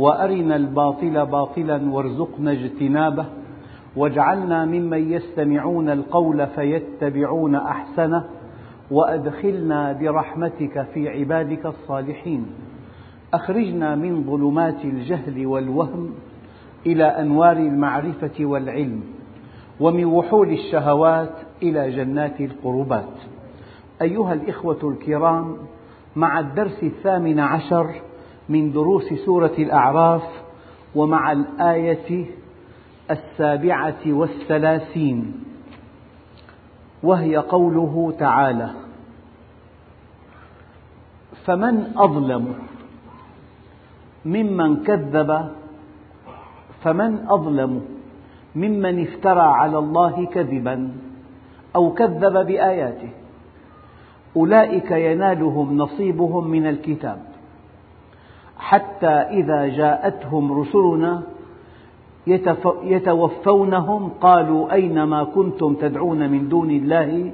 وأرنا الباطل باطلا وارزقنا اجتنابه واجعلنا ممن يستمعون القول فيتبعون أحسنه وأدخلنا برحمتك في عبادك الصالحين. أخرجنا من ظلمات الجهل والوهم إلى أنوار المعرفة والعلم ومن وحول الشهوات إلى جنات القربات. أيها الإخوة الكرام مع الدرس الثامن عشر من دروس سورة الأعراف ومع الآية السابعة والثلاثين وهي قوله تعالى فمن أظلم ممن كذب فمن أظلم ممن افترى على الله كذبا أو كذب بآياته أولئك ينالهم نصيبهم من الكتاب. حتى إذا جاءتهم رسلنا يتوفونهم قالوا أين ما كنتم تدعون من دون الله؟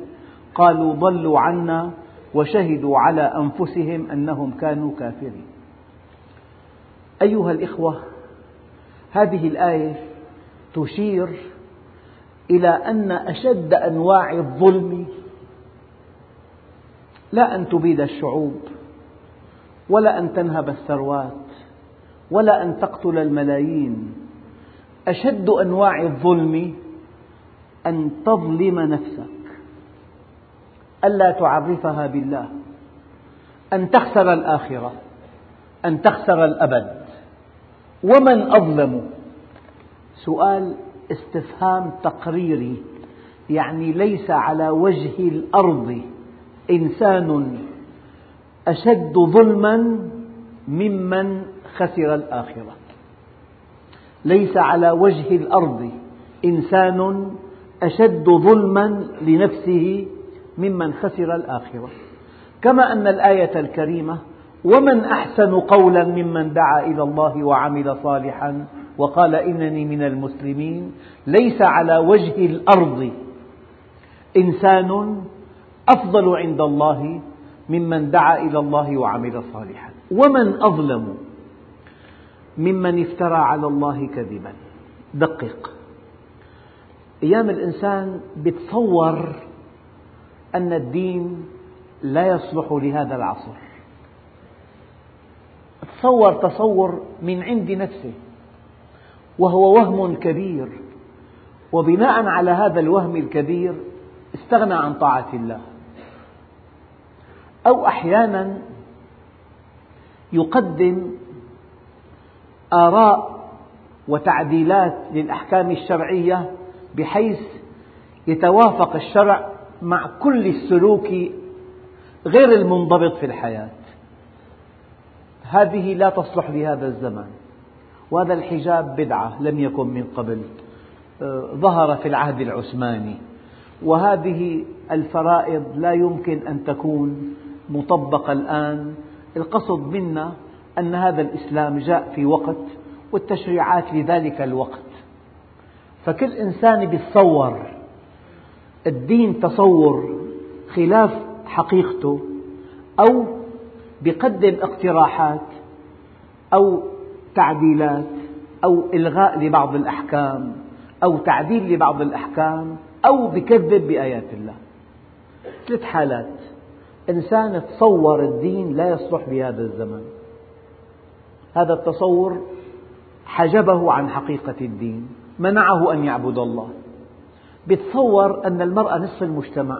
قالوا ضلوا عنا وشهدوا على أنفسهم أنهم كانوا كافرين. أيها الإخوة هذه الآية تشير إلى أن أشد أنواع الظلم لا أن تبيد الشعوب. ولا أن تنهب الثروات ولا أن تقتل الملايين. أشد أنواع الظلم أن تظلم نفسك ألا تعرفها بالله أن تخسر الآخرة أن تخسر الأبد. ومن أظلم؟ سؤال استفهام تقريري يعني ليس على وجه الأرض إنسان أشد ظلما ممن خسر الآخرة. ليس على وجه الأرض إنسان أشد ظلما لنفسه ممن خسر الآخرة. كما أن الآية الكريمة ومن أحسن قولا ممن دعا إلى الله وعمل صالحا وقال إنني من المسلمين. ليس على وجه الأرض إنسان أفضل عند الله ممن دعا إلى الله وعمل صالحا. ومن أظلم ممن افترى على الله كذبا. دقق. أيام الإنسان يتصور أن الدين لا يصلح لهذا العصر. تصور تصور من عند نفسه. وهو وهم كبير. وبناء على هذا الوهم الكبير استغنى عن طاعة الله. أو أحيانا يقدم آراء وتعديلات للأحكام الشرعية بحيث يتوافق الشرع مع كل السلوك غير المنضبط في الحياة. هذه لا تصلح لهذا الزمن وهذا الحجاب بدعة لم يكن من قبل ظهر في العهد العثماني وهذه الفرائض لا يمكن أن تكون مطبقة الآن. القصد منا أن هذا الإسلام جاء في وقت والتشريعات لذلك الوقت. فكل إنسان يتصور الدين تصور خلاف حقيقته أو يقدم اقتراحات أو تعديلات أو إلغاء لبعض الأحكام أو تعديل لبعض الأحكام أو يكذب بآيات الله. ثلاث حالات. إنسان تصور الدين لا يصلح بهذا الزمن. هذا التصور حجبه عن حقيقة الدين منعه أن يعبد الله. يتصور أن المرأة نصف المجتمع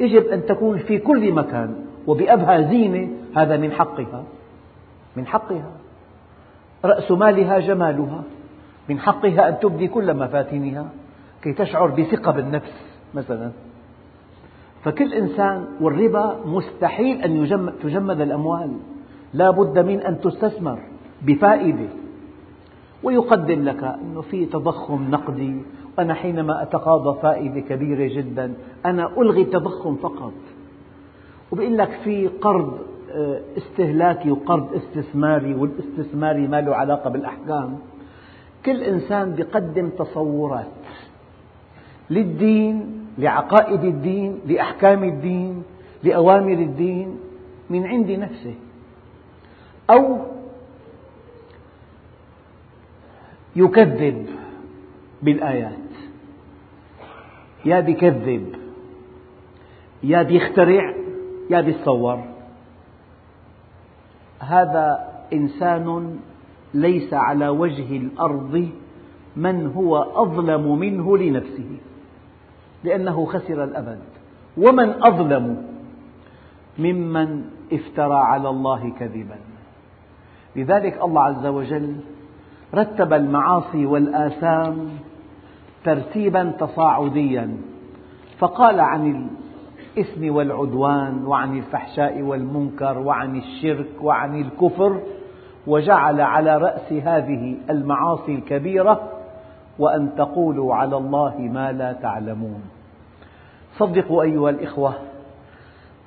يجب أن تكون في كل مكان وبأبهى زينة هذا من حقها. من حقها. رأس مالها جمالها. من حقها أن تبدي كل مفاتنها كي تشعر بثقة بالنفس مثلا. فكل إنسان والربا مستحيل أن تجمد الأموال. لا بد من أن تستثمر بفائدة. ويقدم لك أنه في تضخم نقدي. أنا حينما أتقاضى فائدة كبيرة جدا أنا ألغي التضخم فقط. وبيقول لك في قرض آه، استهلاكي وقرض استثماري والاستثماري ما له علاقة بالأحكام. كل إنسان يقدم تصورات للدين لعقائد الدين لأحكام الدين لأوامر الدين من عند نفسه. أو يكذب بالآيات. يا بيكذب يا بيخترع يا بيتصور. هذا إنسان ليس على وجه الأرض من هو أظلم منه لنفسه. لأنه خسر الأبد. ومن أظلم ممن افترى على الله كذبا. لذلك الله عز وجل رتب المعاصي والآثام ترتيبا تصاعديا. فقال عن الإثم والعدوان وعن الفحشاء والمنكر وعن الشرك وعن الكفر وجعل على رأس هذه المعاصي الكبيرة وأن تقولوا على الله ما لا تعلمون. صدقوا أيها الإخوة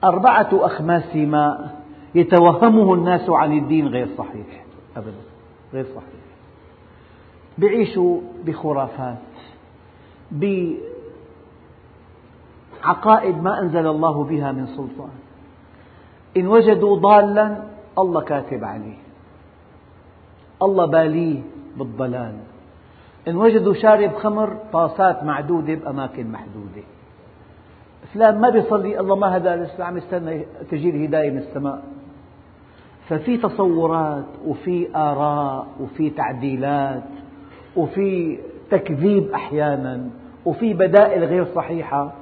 أربعة أخماس ماء يتوهمه الناس عن الدين غير صحيح أبدا غير صحيح. يعيشوا بخرافات بعقائد ما أنزل الله بها من سلطان. إن وجدوا ضالا الله كاتب عليه. الله باليه بالضلال. إن وجدوا شارب خمر طاسات معدودة بأماكن محدودة. فلان ما بيصلي الله ما هدى عم يستنى تجي الهداية من السماء. ففي تصورات وفي آراء وفي تعديلات وفي تكذيب أحيانا وفي بدائل غير صحيحة.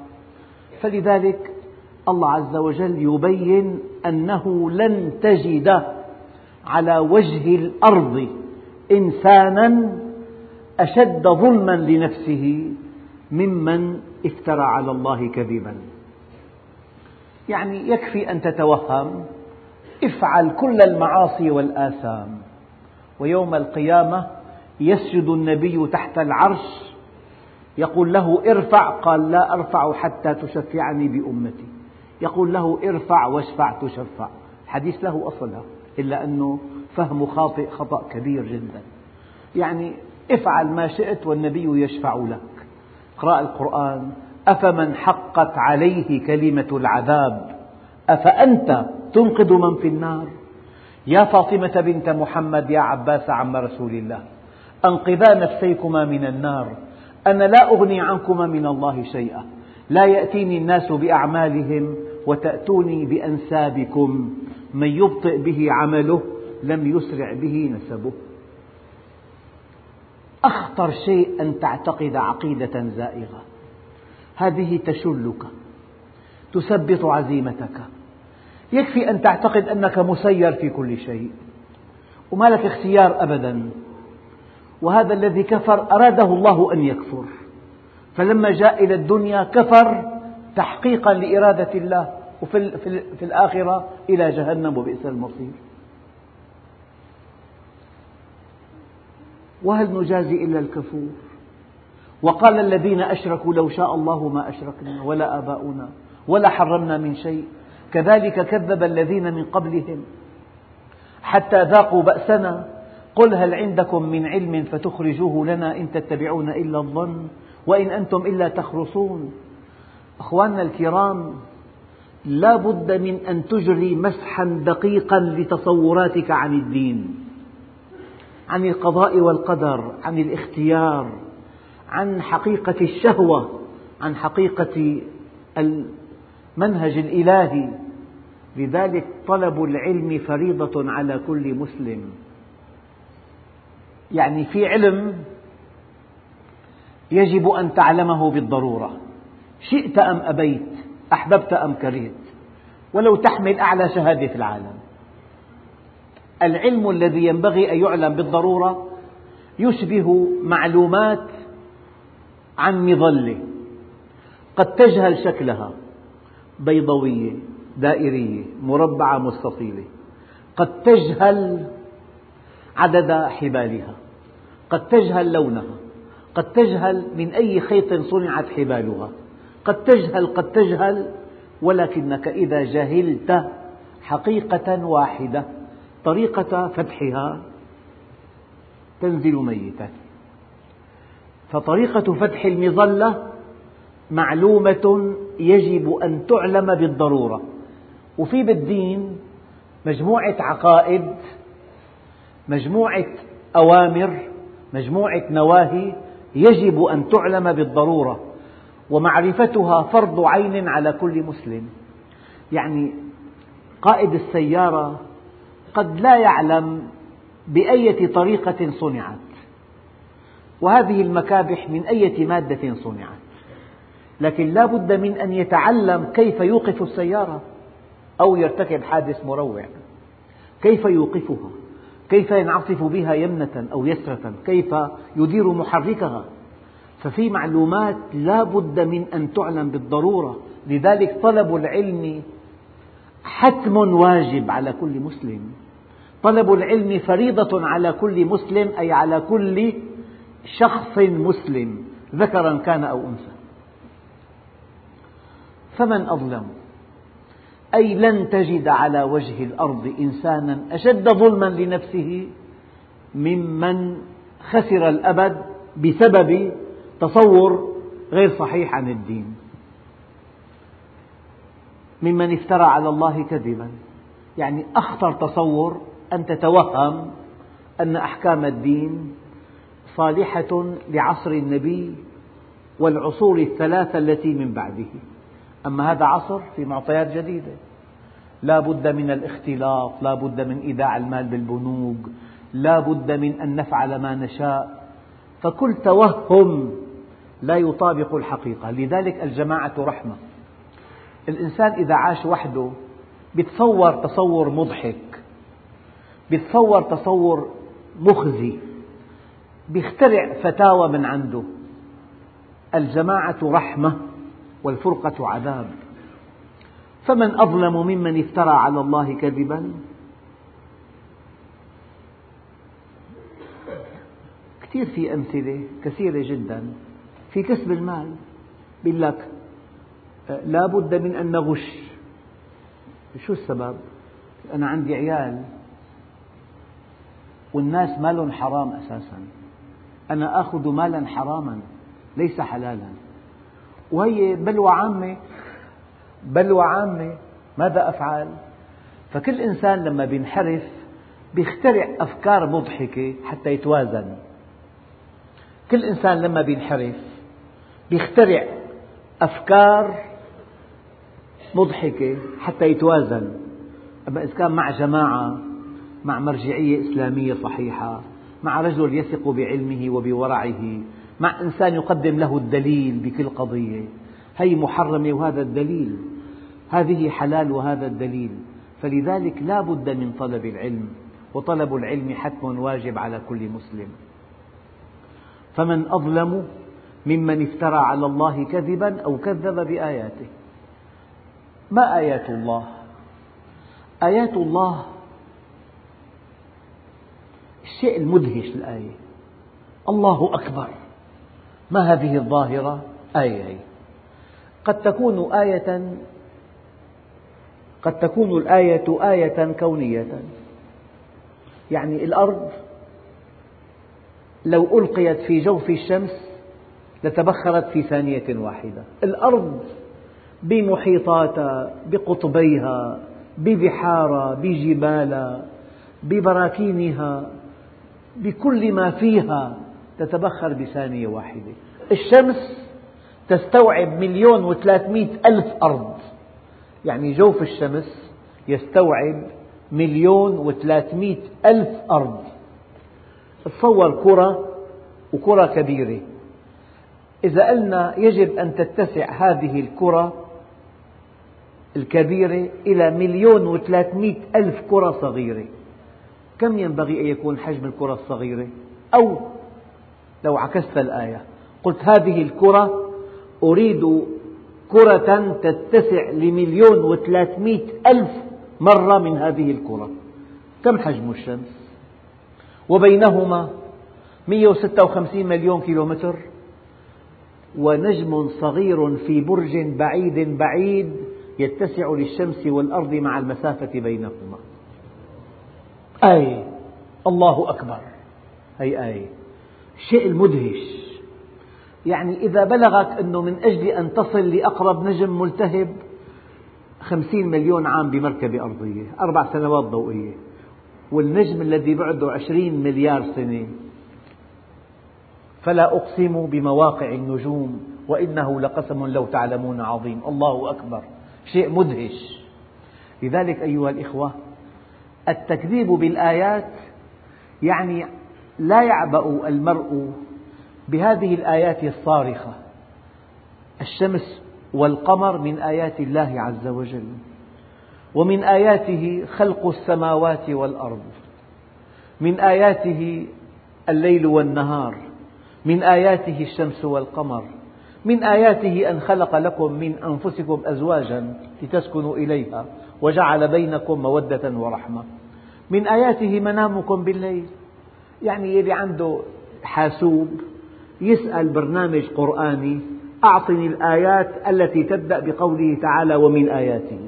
فلذلك الله عز وجل يبين أنه لن تجد على وجه الأرض إنسانا أشد ظلما لنفسه ممن افترى على الله كذبا. يعني يكفي أن تتوهم افعل كل المعاصي والآثام ويوم القيامة يسجد النبي تحت العرش يقول له ارفع قال لا أرفع حتى تشفعني بأمتي. يقول له ارفع واشفع تشفع. الحديث له أصلها إلا أنه فهم خاطئ خطأ كبير جدا. يعني افعل ما شئت والنبي يشفع لك. اقرأ القرآن. أفمن حقت عليه كلمة العذاب؟ أفأنت تنقذ من في النار؟ يا فاطمة بنت محمد يا عباس عم رسول الله أنقذا نفسيكما من النار. أنا لا أغني عنكما من الله شيئا. لا يأتيني الناس بأعمالهم وتأتوني بأنسابكم. من يبطئ به عمله لم يسرع به نسبه. أخطر شيء أن تعتقد عقيدة زائغة. هذه تشلك تثبط عزيمتك. يكفي أن تعتقد أنك مسير في كل شيء وما لك اختيار أبدا. وهذا الذي كفر أراده الله أن يكفر. فلما جاء إلى الدنيا كفر تحقيقا لإرادة الله وفي في الآخرة إلى جهنم وبئس المصير. وهل نجازي إلا الكفور؟ وقال الذين أشركوا لو شاء الله ما أشركنا ولا آباؤنا ولا حرمنا من شيء. كذلك كذب الذين من قبلهم حتى ذاقوا بأسنا. قل هل عندكم من علم فتخرجوه لنا إن تتبعون إلا الظن وإن أنتم إلا تخرصون. أخواننا الكرام لا بد من أن تجري مسحا دقيقا لتصوراتك عن الدين. عن القضاء والقدر عن الاختيار عن حقيقة الشهوة عن حقيقة المنهج الإلهي. لذلك طلب العلم فريضة على كل مسلم. يعني في علم يجب أن تعلمه بالضرورة. شئت أم أبيت أحببت أم كرهت ولو تحمل أعلى شهادة في العالم. العلم الذي ينبغي أن يعلم بالضرورة يشبه معلومات عن مظلة. قد تجهل شكلها بيضوية دائرية مربعة مستطيلة. قد تجهل عدد حبالها. قد تجهل لونها. قد تجهل من أي خيط صنعت حبالها. قد تجهل قد تجهل ولكنك إذا جهلت حقيقة واحدة. طريقة فتحها تنزل ميتا فطريقة فتح المظلة معلومة يجب أن تعلم بالضرورة. وفي بالدين مجموعة عقائد مجموعة أوامر مجموعة نواهي يجب أن تعلم بالضرورة. ومعرفتها فرض عين على كل مسلم. يعني قائد السيارة قد لا يعلم بأية طريقة صنعت. وهذه المكابح من أية مادة صنعت. لكن لا بد من أن يتعلم كيف يوقف السيارة أو يرتكب حادث مروع. كيف يوقفها؟ كيف ينعطف بها يمنة أو يسرة؟ كيف يدير محركها؟ ففي معلومات لا بد من أن تعلم بالضرورة. لذلك طلب العلم حتم واجب على كل مسلم. طلب العلم فريضة على كل مسلم أي على كل شخص مسلم ذكرا كان أو أنثى. فمن أظلم؟ أي لن تجد على وجه الأرض إنسانا أشد ظلما لنفسه ممن خسر الأبد بسبب تصور غير صحيح عن الدين. ممن افترى على الله كذبا. يعني أخطر تصور أن تتوهم أن أحكام الدين صالحة لعصر النبي والعصور الثلاثة التي من بعده. أما هذا عصر في معطيات جديدة. لا بد من الاختلاط لا بد من إيداع المال بالبنوك لا بد من أن نفعل ما نشاء. فكل توهم لا يطابق الحقيقة. لذلك الجماعة رحمة. الإنسان إذا عاش وحده يتصور تصور مضحك. يتصور تصور مخزي يخترع فتاوى من عنده. الجماعة رحمة والفرقة عذاب. فمن أظلم ممن افترى على الله كذبا؟ كثير في أمثلة كثيرة جدا. في كسب المال يقول لك لا بد من أن نغش. شو السبب؟ أنا عندي عيال والناس مالهم حرام أساسا. أنا آخذ مالا حراما ليس حلالا. وهي بلوى عامة بلوى عامة ماذا أفعل؟ فكل إنسان لما بينحرف بيخترع أفكار مضحكة حتى يتوازن. كل إنسان لما بينحرف بيخترع أفكار مضحكة حتى يتوازن. أما إذا كان مع جماعة مع مرجعية إسلامية صحيحة مع رجل يثق بعلمه وبورعه مع إنسان يقدم له الدليل بكل قضية. هي محرمة وهذا الدليل. هذه حلال وهذا الدليل. فلذلك لا بد من طلب العلم وطلب العلم حتم واجب على كل مسلم. فمن أظلم ممن افترى على الله كذبا أو كذب بآياته. ما آيات الله؟ آيات الله الشيء المدهش الآية. الله أكبر. ما هذه الظاهرة؟ آية قد تكون آية قد تكون الآية آية كونية. يعني الأرض لو ألقيت في جوف الشمس لتبخرت في ثانية واحدة. الأرض بمحيطاتها بقطبيها ببحارها بجبالها ببراكينها بكل ما فيها تتبخر بثانية واحدة. الشمس تستوعب مليون وثلاثمئة ألف أرض. يعني جوف الشمس يستوعب مليون وثلاثمئة ألف أرض. تصور كرة وكرة كبيرة. إذا قلنا يجب أن تتسع هذه الكرة الكبيرة إلى مليون وثلاثمئة ألف كرة صغيرة. كم ينبغي أن يكون حجم الكرة الصغيرة؟ أو لو عكست الآية قلت هذه الكرة أريد كرة تتسع لمليون وثلاثمئة ألف مرة من هذه الكرة. كم حجم الشمس؟ وبينهما 156 مليون كيلومتر. ونجم صغير في برج بعيد بعيد يتسع للشمس والأرض مع المسافة بينهما. آية الله أكبر. هي آية الشيء المدهش يعني إذا بلغك أنه من أجل أن تصل لأقرب نجم ملتهب خمسين مليون عام بمركبة أرضية أربع سنوات ضوئية والنجم الذي بعده عشرين مليار سنة. فلا أقسم بمواقع النجوم وإنه لقسم لو تعلمون عظيم. الله أكبر. شيء مدهش. لذلك أيها الإخوة التكذيب بالآيات يعني لا يعبأ المرء بهذه الآيات الصارخة. الشمس والقمر من آيات الله عز وجل ومن آياته خلق السماوات والأرض من آياته الليل والنهار من آياته الشمس والقمر من آياته أن خلق لكم من أنفسكم أزواجا لتسكنوا إليها وجعل بينكم مودة ورحمة. من آياته منامكم بالليل. يعني يلي عنده حاسوب يسأل برنامج قرآني أعطني الآيات التي تبدأ بقوله تعالى ومن آياته.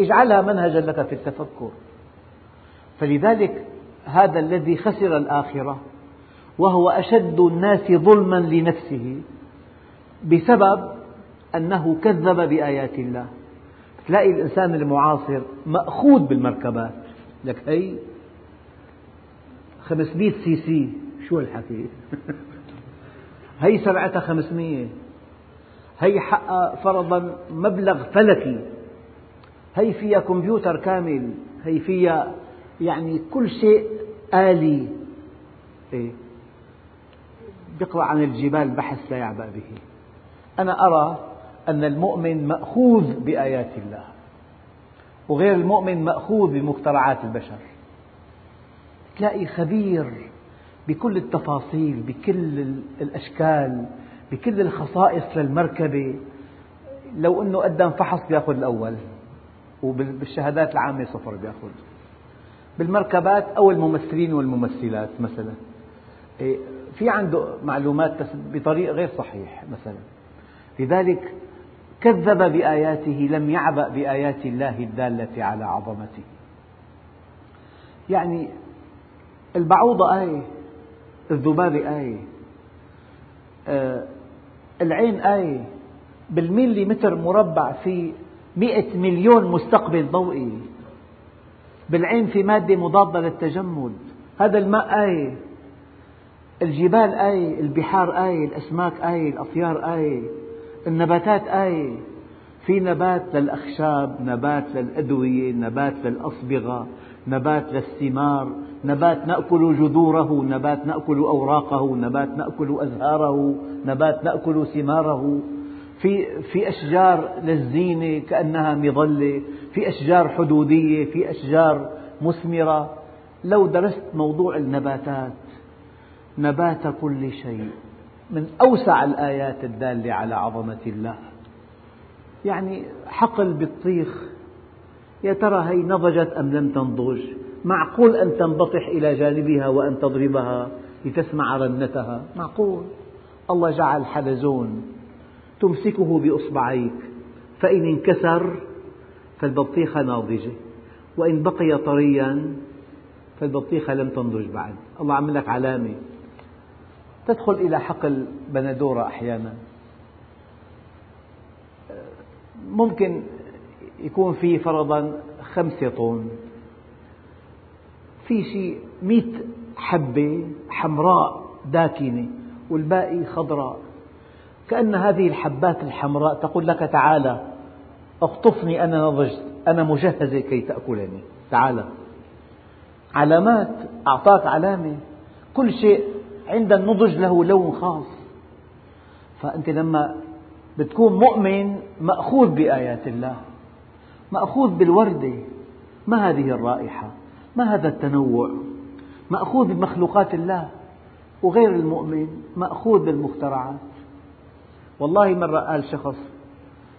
اجعلها منهجا لك في التفكر. فلذلك هذا الذي خسر الآخرة وهو أشد الناس ظلما لنفسه بسبب أنه كذب بآيات الله. تلاقي الإنسان المعاصر مأخوذ بالمركبات. لك هي 500 سي سي. شو الحكي؟ هي سرعتها 500 هي حقها فرضا مبلغ فلكي. هي فيها كمبيوتر كامل. هي فيها يعني كل شيء آلي. إيه؟ يقرأ عن الجبال بحث لا يعبأ به. أنا أرى أن المؤمن مأخوذ بآيات الله. وغير المؤمن مأخوذ بمخترعات البشر. تلاقي خبير بكل التفاصيل بكل الأشكال بكل الخصائص للمركبة. لو أنه قدم فحص بيأخذ الأول وبالشهادات العامة صفر بيأخذ. بالمركبات أو الممثلين والممثلات مثلا. إيه، في عنده معلومات بطريق غير صحيح مثلا. لذلك كذب بآياته لم يعبأ بآيات الله الدالة على عظمته. يعني البعوضة آية الذبابة آية آه، العين آية بالميلي متر مربع في مئة مليون مستقبل ضوئي بالعين في مادة مضادة للتجمد هذا الماء آية الجبال آية البحار آية الأسماك آية الأطيار آية. النباتات آية في نبات للأخشاب نبات للأدوية نبات للأصبغة نبات للثمار نبات نأكل جذوره نبات نأكل أوراقه نبات نأكل أزهاره نبات نأكل ثماره. في, في أشجار للزينة كأنها مظلة في أشجار حدودية في أشجار مثمرة. لو درست موضوع النباتات نبات كل شيء. من أوسع الآيات الدالة على عظمة الله. يعني حقل بطيخ يا ترى هي نضجت أم لم تنضج؟ معقول أن تنبطح إلى جانبها وأن تضربها لتسمع رنتها؟ معقول. الله جعل حلزون تمسكه بإصبعيك فإن انكسر فالبطيخة ناضجة وإن بقي طريا فالبطيخة لم تنضج بعد. الله عمل لك علامة. تدخل إلى حقل بندورة أحيانا. ممكن يكون في فرضا خمسة طن في شيء مئة حبة حمراء داكنة والباقي خضراء. كأن هذه الحبات الحمراء تقول لك تعالى اخطفني أنا نضجت أنا مجهزة كي تأكلني. تعالى. علامات أعطاك علامة. كل شيء عند النضج له لون خاص. فأنت لما بتكون مؤمن مأخوذ بآيات الله مأخوذ بالوردة ما هذه الرائحة؟ ما هذا التنوع؟ مأخوذ بمخلوقات الله وغير المؤمن مأخوذ بالمخترعات. والله مرة قال شخص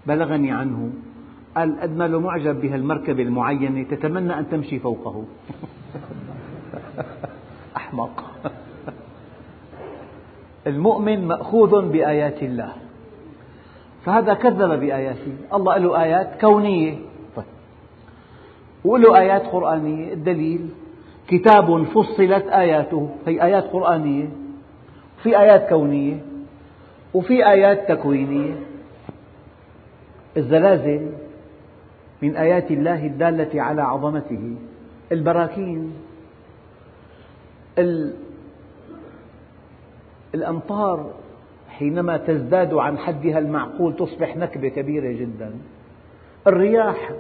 بلغني عنه قال قد ما له معجب بهالمركبة المعينة تتمنى أن تمشي فوقه. أحمق. المؤمن مأخوذ بآيات الله. فهذا كذب بآياته. الله له آيات كونية. طيب. وله آيات قرآنية. الدليل كتاب فصلت آياته. هي آيات قرآنية. في آيات كونية. وفي آيات تكوينية. الزلازل من آيات الله الدالة على عظمته. البراكين. الأمطار حينما تزداد عن حدها المعقول تصبح نكبة كبيرة جدا. الرياح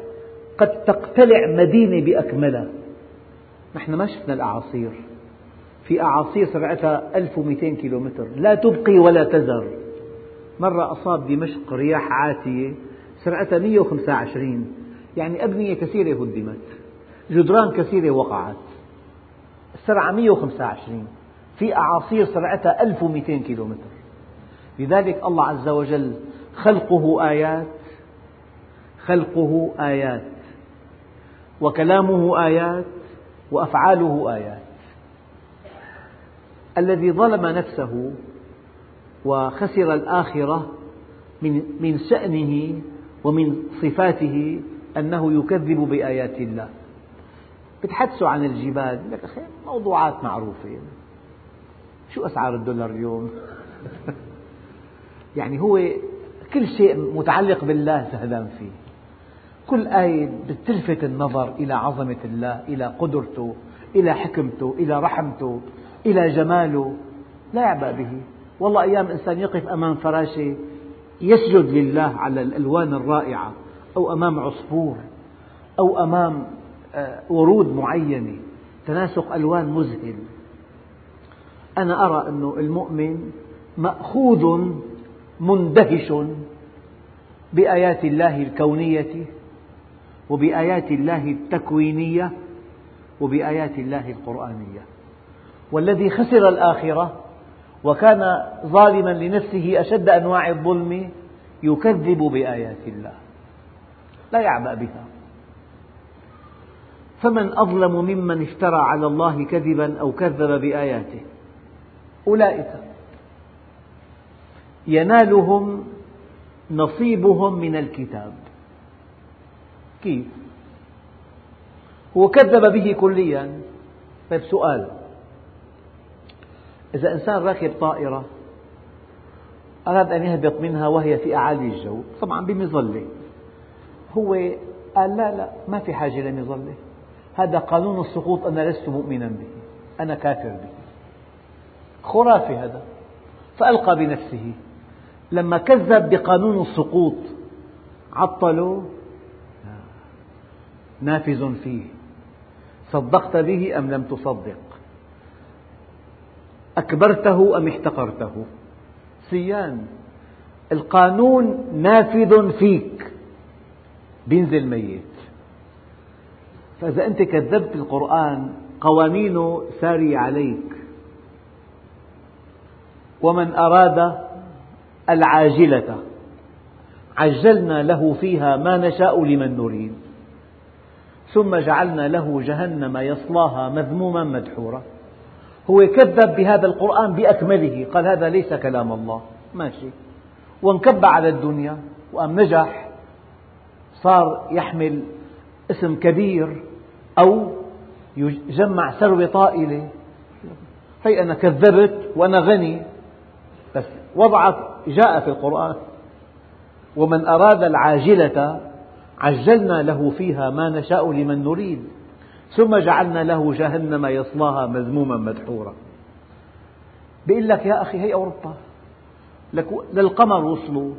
قد تقتلع مدينة بأكملها. نحن ما شفنا الأعاصير. في أعاصير سرعتها 1200 كيلومتر. لا تبقي ولا تذر. مرة أصاب دمشق رياح عاتية سرعتها 125 يعني أبنية كثيرة هدمت. جدران كثيرة وقعت. السرعة 125 في أعاصير سرعتها 1200 كيلومتر. لذلك الله عز وجل خلقه آيات خلقه آيات وكلامه آيات وأفعاله آيات. الذي ظلم نفسه وخسر الآخرة من من شأنه ومن صفاته أنه يكذب بآيات الله. بتحدثوا عن الجبال لك أخي موضوعات معروفة. شو أسعار الدولار اليوم؟ يعني هو كل شيء متعلق بالله زهدان فيه. كل آية بتلفت النظر إلى عظمة الله إلى قدرته إلى حكمته إلى رحمته إلى جماله. لا يعبأ به. والله أيام إنسان يقف أمام فراشة يسجد لله على الألوان الرائعة أو أمام عصفور أو أمام آه، ورود معينة. تناسق ألوان مذهل. أنا أرى أن المؤمن مأخوذ مندهش بآيات الله الكونية وبآيات الله التكوينية وبآيات الله القرآنية. والذي خسر الآخرة وكان ظالما لنفسه أشد أنواع الظلم يكذب بآيات الله. لا يعبأ بها. فمن أظلم ممن افترى على الله كذبا أو كذب بآياته. أولئك. ينالهم نصيبهم من الكتاب. كيف؟ هو كذب به كليا. طيب سؤال. إذا إنسان راكب طائرة أراد أن يهبط منها وهي في أعالي الجو طبعا بمظلة. هو قال لا لا ما في حاجة لمظلة. هذا قانون السقوط أنا لست مؤمنا به أنا كافر به. خرافي هذا. فألقى بنفسه. لما كذب بقانون السقوط عطلوا. نافذ فيه. صدقت به أم لم تصدق؟ أكبرته أم احتقرته؟ سيان القانون نافذ فيك. بينزل ميت فإذا أنت كذبت القرآن قوانينه سارية عليك. ومن أراد العاجلة عجلنا له فيها ما نشاء لمن نريد. ثم جعلنا له جهنم يصلاها مذموما مدحورا. هو كذب بهذا القرآن بأكمله قال هذا ليس كلام الله. ماشي. وانكب على الدنيا وأم نجح صار يحمل اسم كبير أو يجمع ثروة طائلة. هي أنا كذبت وأنا غني بس وضعت جاء في القرآن ومن أراد العاجلة عجلنا له فيها ما نشاء لمن نريد ثم جعلنا له جهنم يصلاها مذموما مدحورا. بيقول لك يا أخي هي أوروبا. للقمر وصلوا.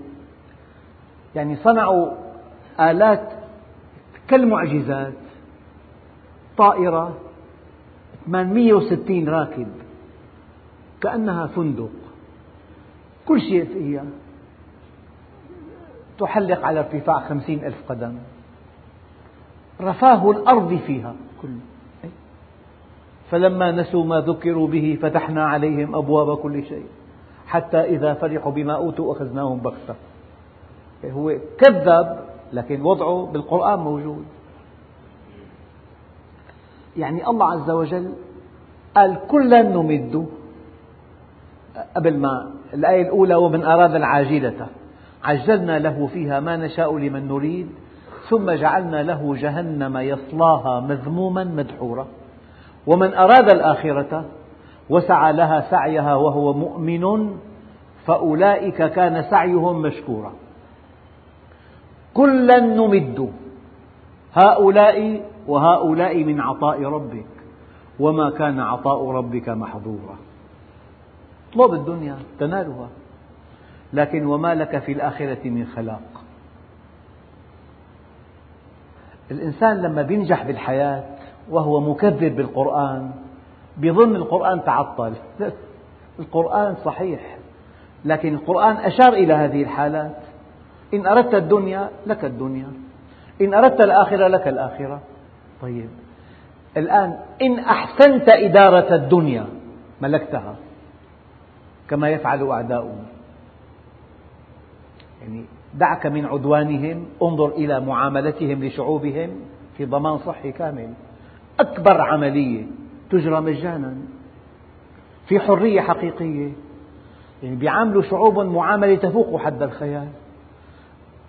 يعني صنعوا آلات كالمعجزات طائرة 860 راكب كأنها فندق. كل شيء فيها. تحلق على ارتفاع خمسين ألف قدم. رفاه الأرض فيها كله فلما نسوا ما ذكروا به فتحنا عليهم أبواب كل شيء. حتى إذا فرحوا بما أوتوا أخذناهم بغتة. هو كذب لكن وضعه بالقرآن موجود. يعني الله عز وجل قال كلا نمد قبل ما الآية الأولى ومن أراد العاجلة. عجلنا له فيها ما نشاء لمن نريد ثم جعلنا له جهنم يصلاها مذموما مدحورا. ومن أراد الآخرة وسعى لها سعيها وهو مؤمن فأولئك كان سعيهم مشكورا. كلا نمد هؤلاء وهؤلاء من عطاء ربك. وما كان عطاء ربك محظورا. اطلب الدنيا تنالها. لكن وما لك في الآخرة من خلاق. الإنسان لما ينجح بالحياة وهو مكذب بالقرآن يظن القرآن تعطل. القرآن صحيح لكن القرآن أشار إلى هذه الحالات. إن أردت الدنيا لك الدنيا إن أردت الآخرة لك الآخرة. طيب الآن إن أحسنت إدارة الدنيا ملكتها. كما يفعل أعداؤنا يعني دعك من عدوانهم انظر إلى معاملتهم لشعوبهم في ضمان صحي كامل. أكبر عملية تجرى مجانا في حرية حقيقية. يعني بيعاملوا شعوب معاملة تفوق حد الخيال.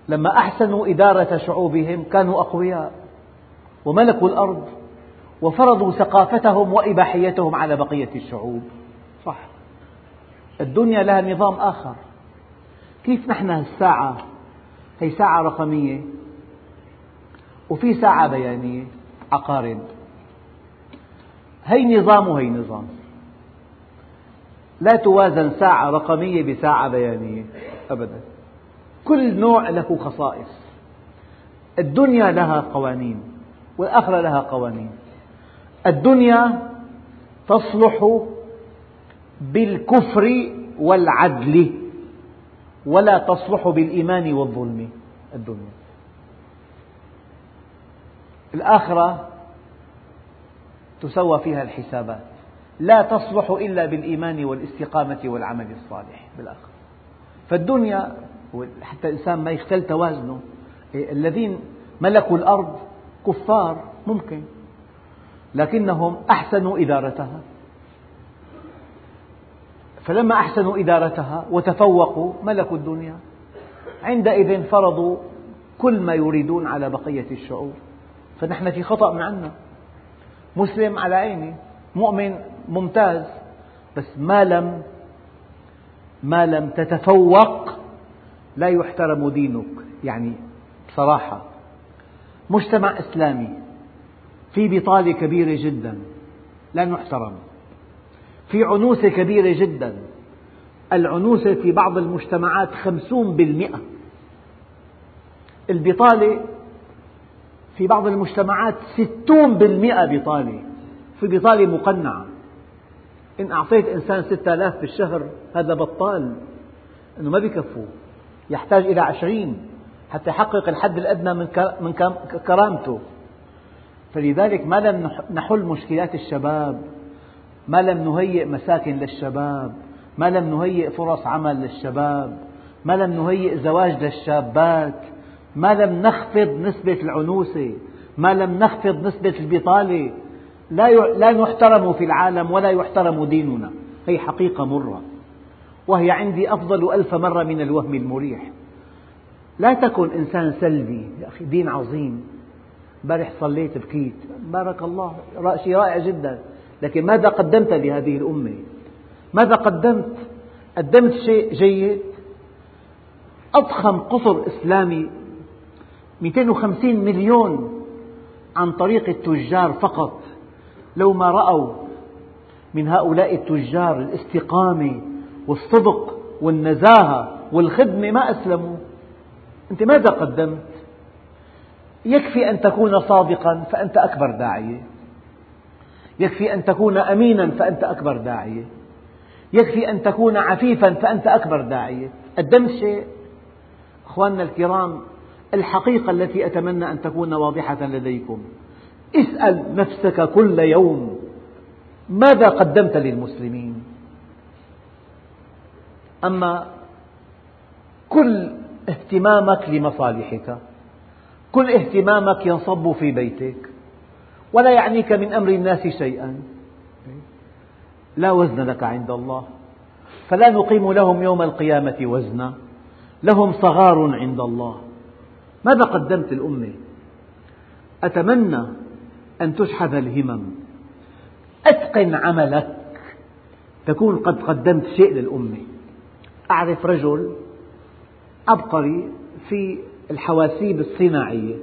لما أحسنوا إدارة شعوبهم كانوا أقوياء وملكوا الأرض وفرضوا ثقافتهم وإباحيتهم على بقية الشعوب. صح. الدنيا لها نظام آخر. كيف نحن الساعة؟ هي ساعة رقمية وفي ساعة بيانية عقارب. هي نظام وهي نظام. لا توازن ساعة رقمية بساعة بيانية أبدا. كل نوع له خصائص. الدنيا لها قوانين والآخرة لها قوانين. الدنيا تصلح بالكفر والعدل ولا تصلح بالإيمان والظلم. الدنيا. الآخرة تسوى فيها الحسابات. لا تصلح إلا بالإيمان والاستقامة والعمل الصالح. بالآخرة. فالدنيا حتى الإنسان ما يختل توازنه. الذين ملكوا الأرض كفار ممكن لكنهم أحسنوا إدارتها. فلما أحسنوا إدارتها وتفوقوا ملكوا الدنيا عندئذ فرضوا كل ما يريدون على بقية الشعوب. فنحن في خطأ من عنا. مسلم على عيني مؤمن ممتاز بس ما لم ما لم تتفوق لا يحترم دينك. يعني بصراحة مجتمع إسلامي في بطالة كبيرة جدا لا نحترم في عنوسة كبيرة جدا. العنوسة في بعض المجتمعات خمسون بالمئة. البطالة في بعض المجتمعات ستون بالمئة بطالة. في بطالة مقنعة. إن أعطيت إنسان ستة آلاف بالشهر هذا بطال. أنه ما بيكفوه يحتاج إلى عشرين. حتى يحقق الحد الأدنى من كرامته. فلذلك ما لم نحل مشكلات الشباب. ما لم نهيئ مساكن للشباب ما لم نهيئ فرص عمل للشباب ما لم نهيئ زواج للشابات ما لم نخفض نسبة العنوسة ما لم نخفض نسبة البطالة. لا لا نحترم في العالم ولا يحترم ديننا. هي حقيقة مرة. وهي عندي أفضل ألف مرة من الوهم المريح. لا تكن إنسان سلبي يا أخي دين عظيم. امبارح صليت بكيت. بارك الله شيء رائع جدا. لكن ماذا قدمت لهذه الأمة؟ ماذا قدمت؟ قدمت شيء جيد؟ أضخم قصر إسلامي 250 مليون عن طريق التجار فقط. لو ما رأوا من هؤلاء التجار الاستقامة والصدق والنزاهة والخدمة ما أسلموا. أنت ماذا قدمت؟ يكفي أن تكون صادقا فأنت أكبر داعية. يكفي أن تكون أمينا فأنت أكبر داعية يكفي أن تكون عفيفا فأنت أكبر داعية قدمت شيء. أخواننا الكرام الحقيقة التي أتمنى أن تكون واضحة لديكم. اسأل نفسك كل يوم ماذا قدمت للمسلمين؟ أما كل اهتمامك لمصالحك كل اهتمامك ينصب في بيتك ولا يعنيك من أمر الناس شيئا. لا وزن لك عند الله. فلا نقيم لهم يوم القيامة وزنا لهم صغار عند الله. ماذا قدمت الأمة؟ أتمنى أن تشحذ الهمم. أتقن عملك. تكون قد قدمت شيء للأمة أعرف رجل عبقري في الحواسيب الصناعية.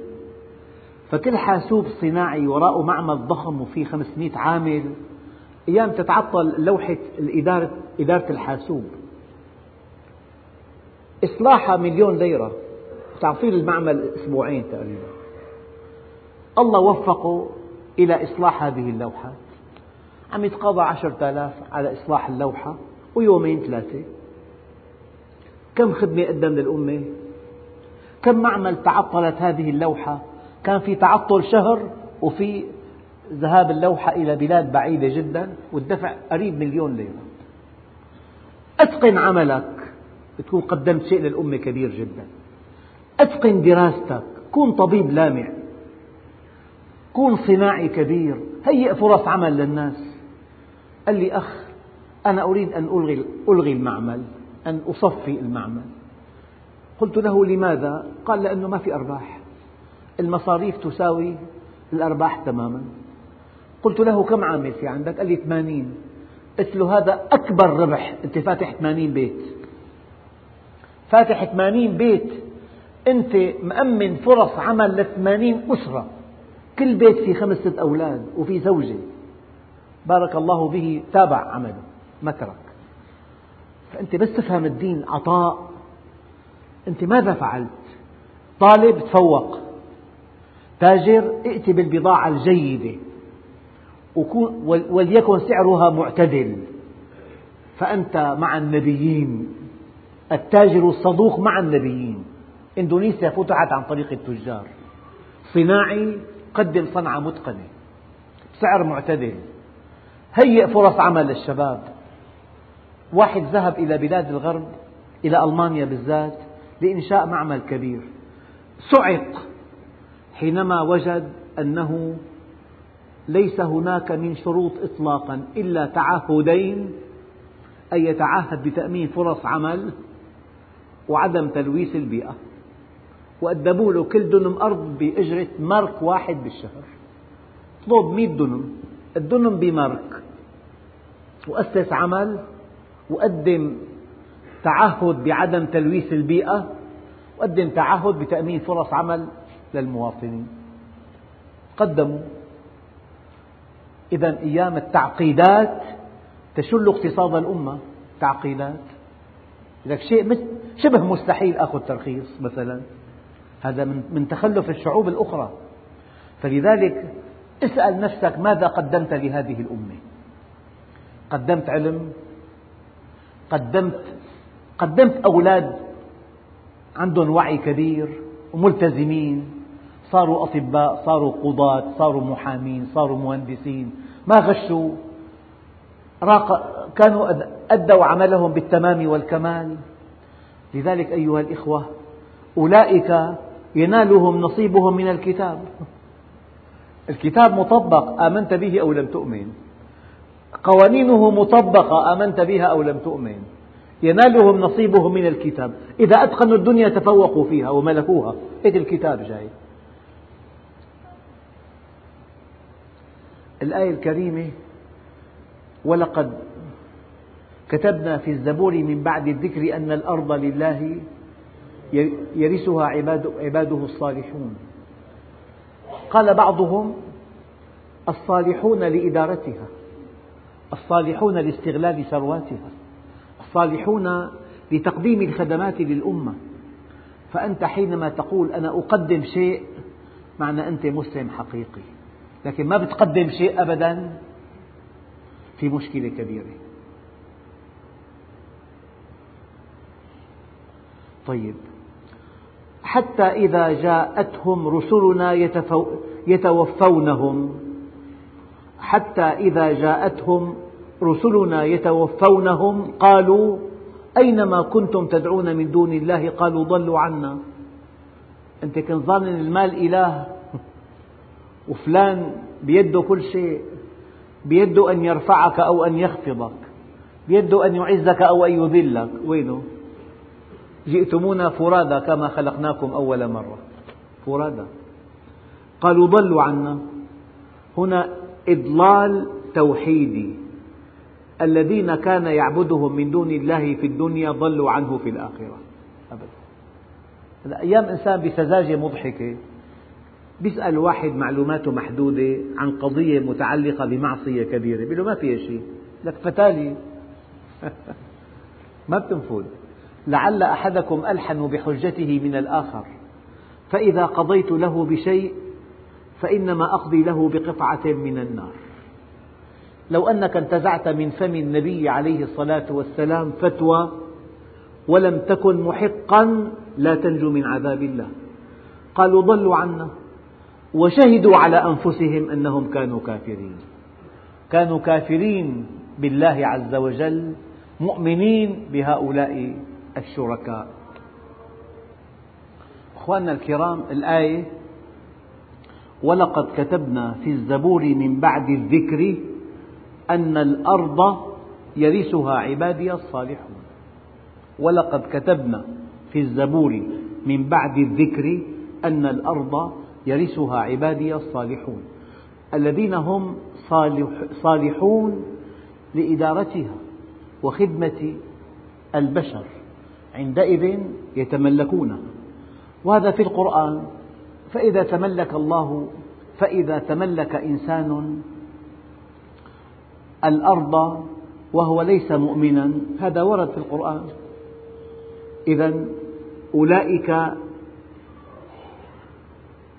فكل حاسوب صناعي وراءه معمل ضخم وفيه 500 عامل أيام تتعطل لوحة الإدارة إدارة الحاسوب. إصلاحها مليون ليرة تعطيل المعمل أسبوعين تقريبا. الله وفقه إلى إصلاح هذه اللوحات عم يتقاضى عشرة آلاف على إصلاح اللوحة ويومين ثلاثة. كم خدمة قدم للأمة؟ كم معمل تعطلت هذه اللوحة؟ كان في تعطل شهر وفي ذهاب اللوحة إلى بلاد بعيدة جدا والدفع قريب مليون ليرة. أتقن عملك. تكون قدمت شيء للأمة كبير جدا. أتقن دراستك. كن طبيب لامع. كن صناعي كبير. هيئ فرص عمل للناس. قال لي أخ أنا أريد أن ألغي, ألغي المعمل أن أصفي المعمل. قلت له لماذا؟ قال لأنه ما في أرباح. المصاريف تساوي الأرباح تماما. قلت له كم عامل في عندك؟ قال لي 80 قلت له هذا أكبر ربح. أنت فاتح 80 بيت. فاتح 80 بيت. أنت مأمن فرص عمل ل 80 أسرة. كل بيت فيه خمسة أولاد وفي زوجة. بارك الله به تابع عمله ما ترك. فأنت بس تفهم الدين عطاء. أنت ماذا فعلت؟ طالب تفوق. تاجر ائت بالبضاعة الجيدة. وليكن سعرها معتدل. فأنت مع النبيين. التاجر الصدوق مع النبيين. إندونيسيا فتحت عن طريق التجار. صناعي قدم صنعة متقنة. سعر معتدل. هيئ فرص عمل للشباب. واحد ذهب إلى بلاد الغرب إلى ألمانيا بالذات لإنشاء معمل كبير. صعق. حينما وجد أنه ليس هناك من شروط إطلاقا إلا تعهدين أن يتعهد بتأمين فرص عمل وعدم تلويث البيئة. وقدموا له كل دنم أرض بأجرة مارك واحد بالشهر. طلب مئة دنم الدنم بمارك وأسس عمل وقدم تعهد بعدم تلويث البيئة وقدم تعهد بتأمين فرص عمل. للمواطنين. قدموا. إذا أيام التعقيدات تشل اقتصاد الأمة. تعقيدات. لك شيء شبه مستحيل أخذ ترخيص مثلا. هذا من تخلف الشعوب الأخرى. فلذلك اسأل نفسك ماذا قدمت لهذه الأمة. قدمت علم. قدمت قدمت أولاد. عندهم وعي كبير وملتزمين. صاروا أطباء صاروا قضاة صاروا محامين صاروا مهندسين. ما غشوا؟ كانوا أدوا عملهم بالتمام والكمال. لذلك أيها الإخوة أولئك ينالهم نصيبهم من الكتاب. الكتاب مطبق آمنت به أو لم تؤمن. قوانينه مطبقة آمنت بها أو لم تؤمن. ينالهم نصيبهم من الكتاب. إذا أتقنوا الدنيا تفوقوا فيها وملكوها. هيك الكتاب جاي؟ الآية الكريمة ولقد كتبنا في الزبور من بعد الذكر أن الأرض لله يرثها عباده الصالحون. قال بعضهم الصالحون لإدارتها الصالحون لاستغلال ثرواتها الصالحون لتقديم الخدمات للأمة. فأنت حينما تقول أنا أقدم شيء معنى أنت مسلم حقيقي. لكن ما بتقدم شيء أبدا في مشكلة كبيرة. طيب حتى إذا جاءتهم رسلنا يتوفونهم حتى إذا جاءتهم رسلنا يتوفونهم قالوا أين ما كنتم تدعون من دون الله؟ قالوا ضلوا عنا. أنت كنت ظانن المال إله؟ وفلان بيده كل شيء بيده أن يرفعك أو أن يخفضك بيده أن يعزك أو أن يذلك. وينه؟ جئتمونا فرادى كما خلقناكم أول مرة. فرادى. قالوا ضلوا عنا. هنا إضلال توحيدي. الذين كان يعبدهم من دون الله في الدنيا ضلوا عنه في الآخرة. أبدا. أيام إنسان بسذاجة مضحكة. بيسأل واحد معلوماته محدودة عن قضية متعلقة بمعصية كبيرة بيقول له ما فيها شيء. لك فتالي ما بتنفذ لعل أحدكم ألحن بحجته من الآخر. فإذا قضيت له بشيء فإنما أقضي له بقطعة من النار. لو أنك انتزعت من فم النبي عليه الصلاة والسلام فتوى ولم تكن محقا لا تنجو من عذاب الله. قالوا ضلوا عنا. وشهدوا على أنفسهم أنهم كانوا كافرين. كانوا كافرين بالله عز وجل مؤمنين بهؤلاء الشركاء. أخواننا الكرام الآية ولقد كتبنا في الزبور من بعد الذكر أن الأرض يرثها عبادي الصالحون. ولقد كتبنا في الزبور من بعد الذكر أن الأرض يرثها عبادي الصالحون الذين هم صالحون لإدارتها وخدمة البشر عندئذ يتملكونها وهذا في القرآن فإذا تملك الله فإذا تملك إنسان الأرض وهو ليس مؤمنا هذا ورد في القرآن. إذا أولئك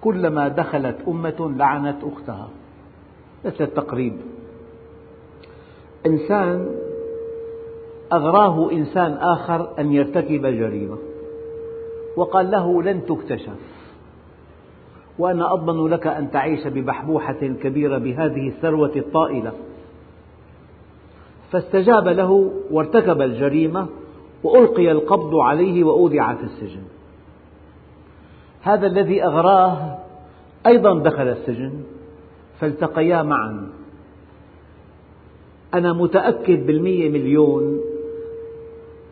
كلما دخلت أمة لعنت أختها. مثل التقريب. إنسان أغراه إنسان آخر أن يرتكب جريمة. وقال له لن تكتشف. وأنا أضمن لك أن تعيش ببحبوحة كبيرة بهذه الثروة الطائلة. فاستجاب له وارتكب الجريمة وألقي القبض عليه وأودع في السجن. هذا الذي أغراه أيضا دخل السجن فالتقيا معا. أنا متأكد بالمية مليون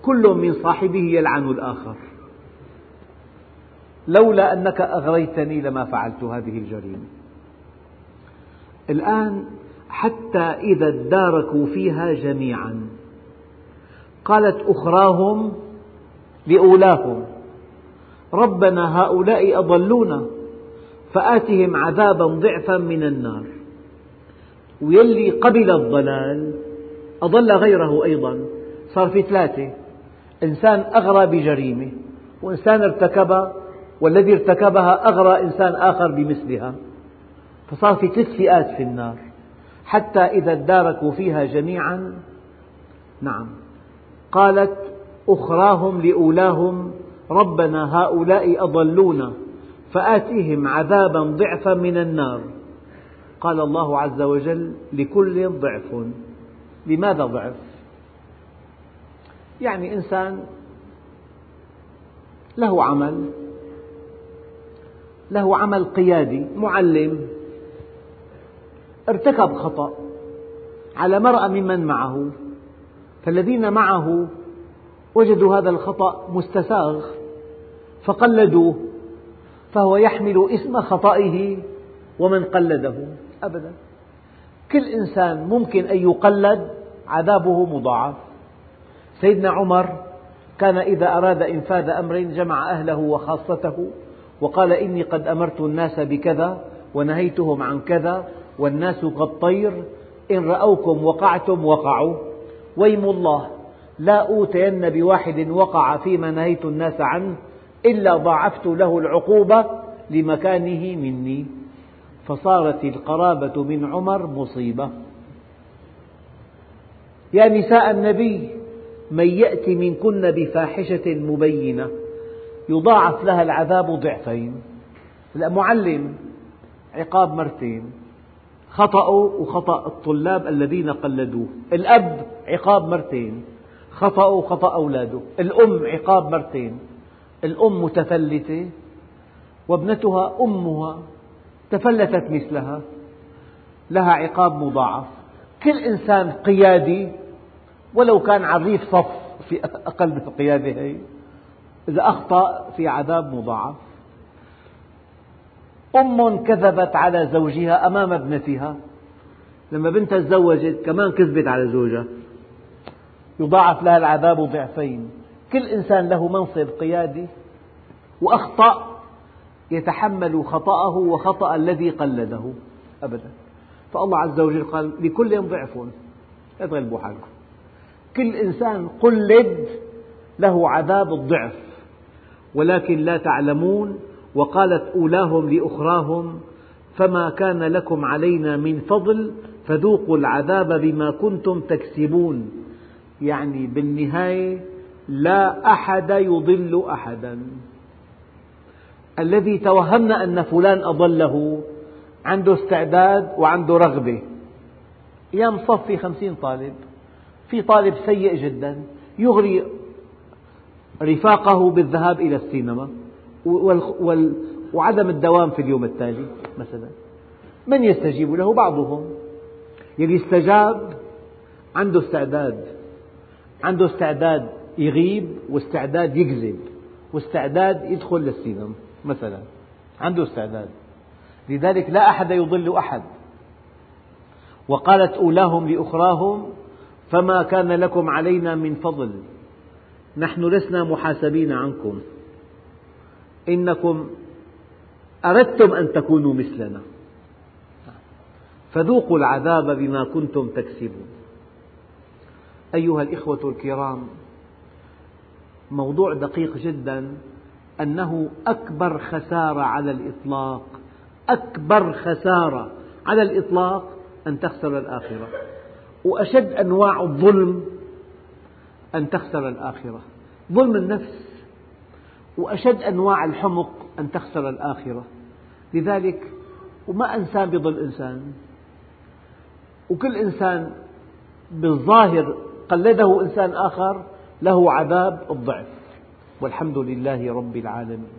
كل من صاحبه يلعن الآخر. لولا أنك أغريتني لما فعلت هذه الجريمة. الآن حتى إذا اداركوا فيها جميعا قالت أخراهم لأولاهم. ربنا هؤلاء أضلونا فآتهم عذابا ضعفا من النار. ويلي قبل الضلال أضل غيره أيضا. صار في ثلاثة إنسان أغرى بجريمة وإنسان ارتكب والذي ارتكبها أغرى إنسان آخر بمثلها. فصار في ثلاث فئات في النار. حتى إذا اداركوا فيها جميعا نعم قالت أخراهم لأولاهم ربنا هؤلاء أضلونا فآتهم عذابا ضعفا من النار قال الله عز وجل لكل ضعف لماذا ضعف؟ يعني إنسان له عمل له عمل قيادي معلم ارتكب خطأ على مرأى ممن معه فالذين معه وجدوا هذا الخطأ مستساغ فقلدوه فهو يحمل اسم خطئه ومن قلده. أبدا. كل إنسان ممكن أن يقلد عذابه مضاعف. سيدنا عمر كان إذا أراد إنفاذ أمر جمع أهله وخاصته وقال إني قد أمرت الناس بكذا ونهيتهم عن كذا والناس كالطير إن رأوكم وقعتم وقعوا. ويم الله. لا أوتين بواحد وقع فيما نهيت الناس عنه إلا ضاعفت له العقوبة لمكانه مني. فصارت القرابة من عمر مصيبة. يا نساء النبي من يأتي منكن بفاحشة مبينة يضاعف لها العذاب ضعفين. معلم عقاب مرتين خطأوا وخطأ الطلاب الذين قلدوه. الأب عقاب مرتين خطأوا وخطأ أولاده. الأم عقاب مرتين. الأم متفلتة. وابنتها أمها تفلتت مثلها. لها عقاب مضاعف. كل إنسان قيادي ولو كان عريف صف في أقل من القيادة هي إذا أخطأ في عذاب مضاعف. أم كذبت على زوجها أمام ابنتها. لما بنتها تزوجت كمان كذبت على زوجها. يضاعف لها العذاب ضعفين. كل إنسان له منصب قيادي وأخطأ يتحمل خطأه وخطأ الذي قلده. أبدا. فالله عز وجل قال لكل ضعف لا تغلبوا حالكم. كل إنسان قلد له عذاب الضعف ولكن لا تعلمون وقالت أولاهم لأخراهم فما كان لكم علينا من فضل فذوقوا العذاب بما كنتم تكسبون. يعني بالنهاية لا أحد يضل أحدا. الذي توهمنا أن فلان أضله عنده استعداد وعنده رغبة. أيام صفي خمسين طالب. في طالب سيء جدا يغري رفاقه بالذهاب إلى السينما وعدم الدوام في اليوم التالي مثلا. من يستجيب له؟ بعضهم. يلي استجاب عنده استعداد. عنده استعداد يغيب واستعداد يكذب واستعداد يدخل للسينما مثلا. عنده استعداد. لذلك لا أحد يضل أحد. وقالت أولاهم لأخراهم فما كان لكم علينا من فضل. نحن لسنا محاسبين عنكم. إنكم أردتم أن تكونوا مثلنا. فذوقوا العذاب بما كنتم تكسبون. أيها الإخوة الكرام موضوع دقيق جدا أنه أكبر خسارة على الإطلاق أكبر خسارة على الإطلاق أن تخسر الآخرة. وأشد أنواع الظلم أن تخسر الآخرة. ظلم النفس وأشد أنواع الحمق أن تخسر الآخرة. لذلك وما إنسان بظل إنسان وكل إنسان بالظاهر قلده إنسان آخر له عذاب الضعف. والحمد لله رب العالمين.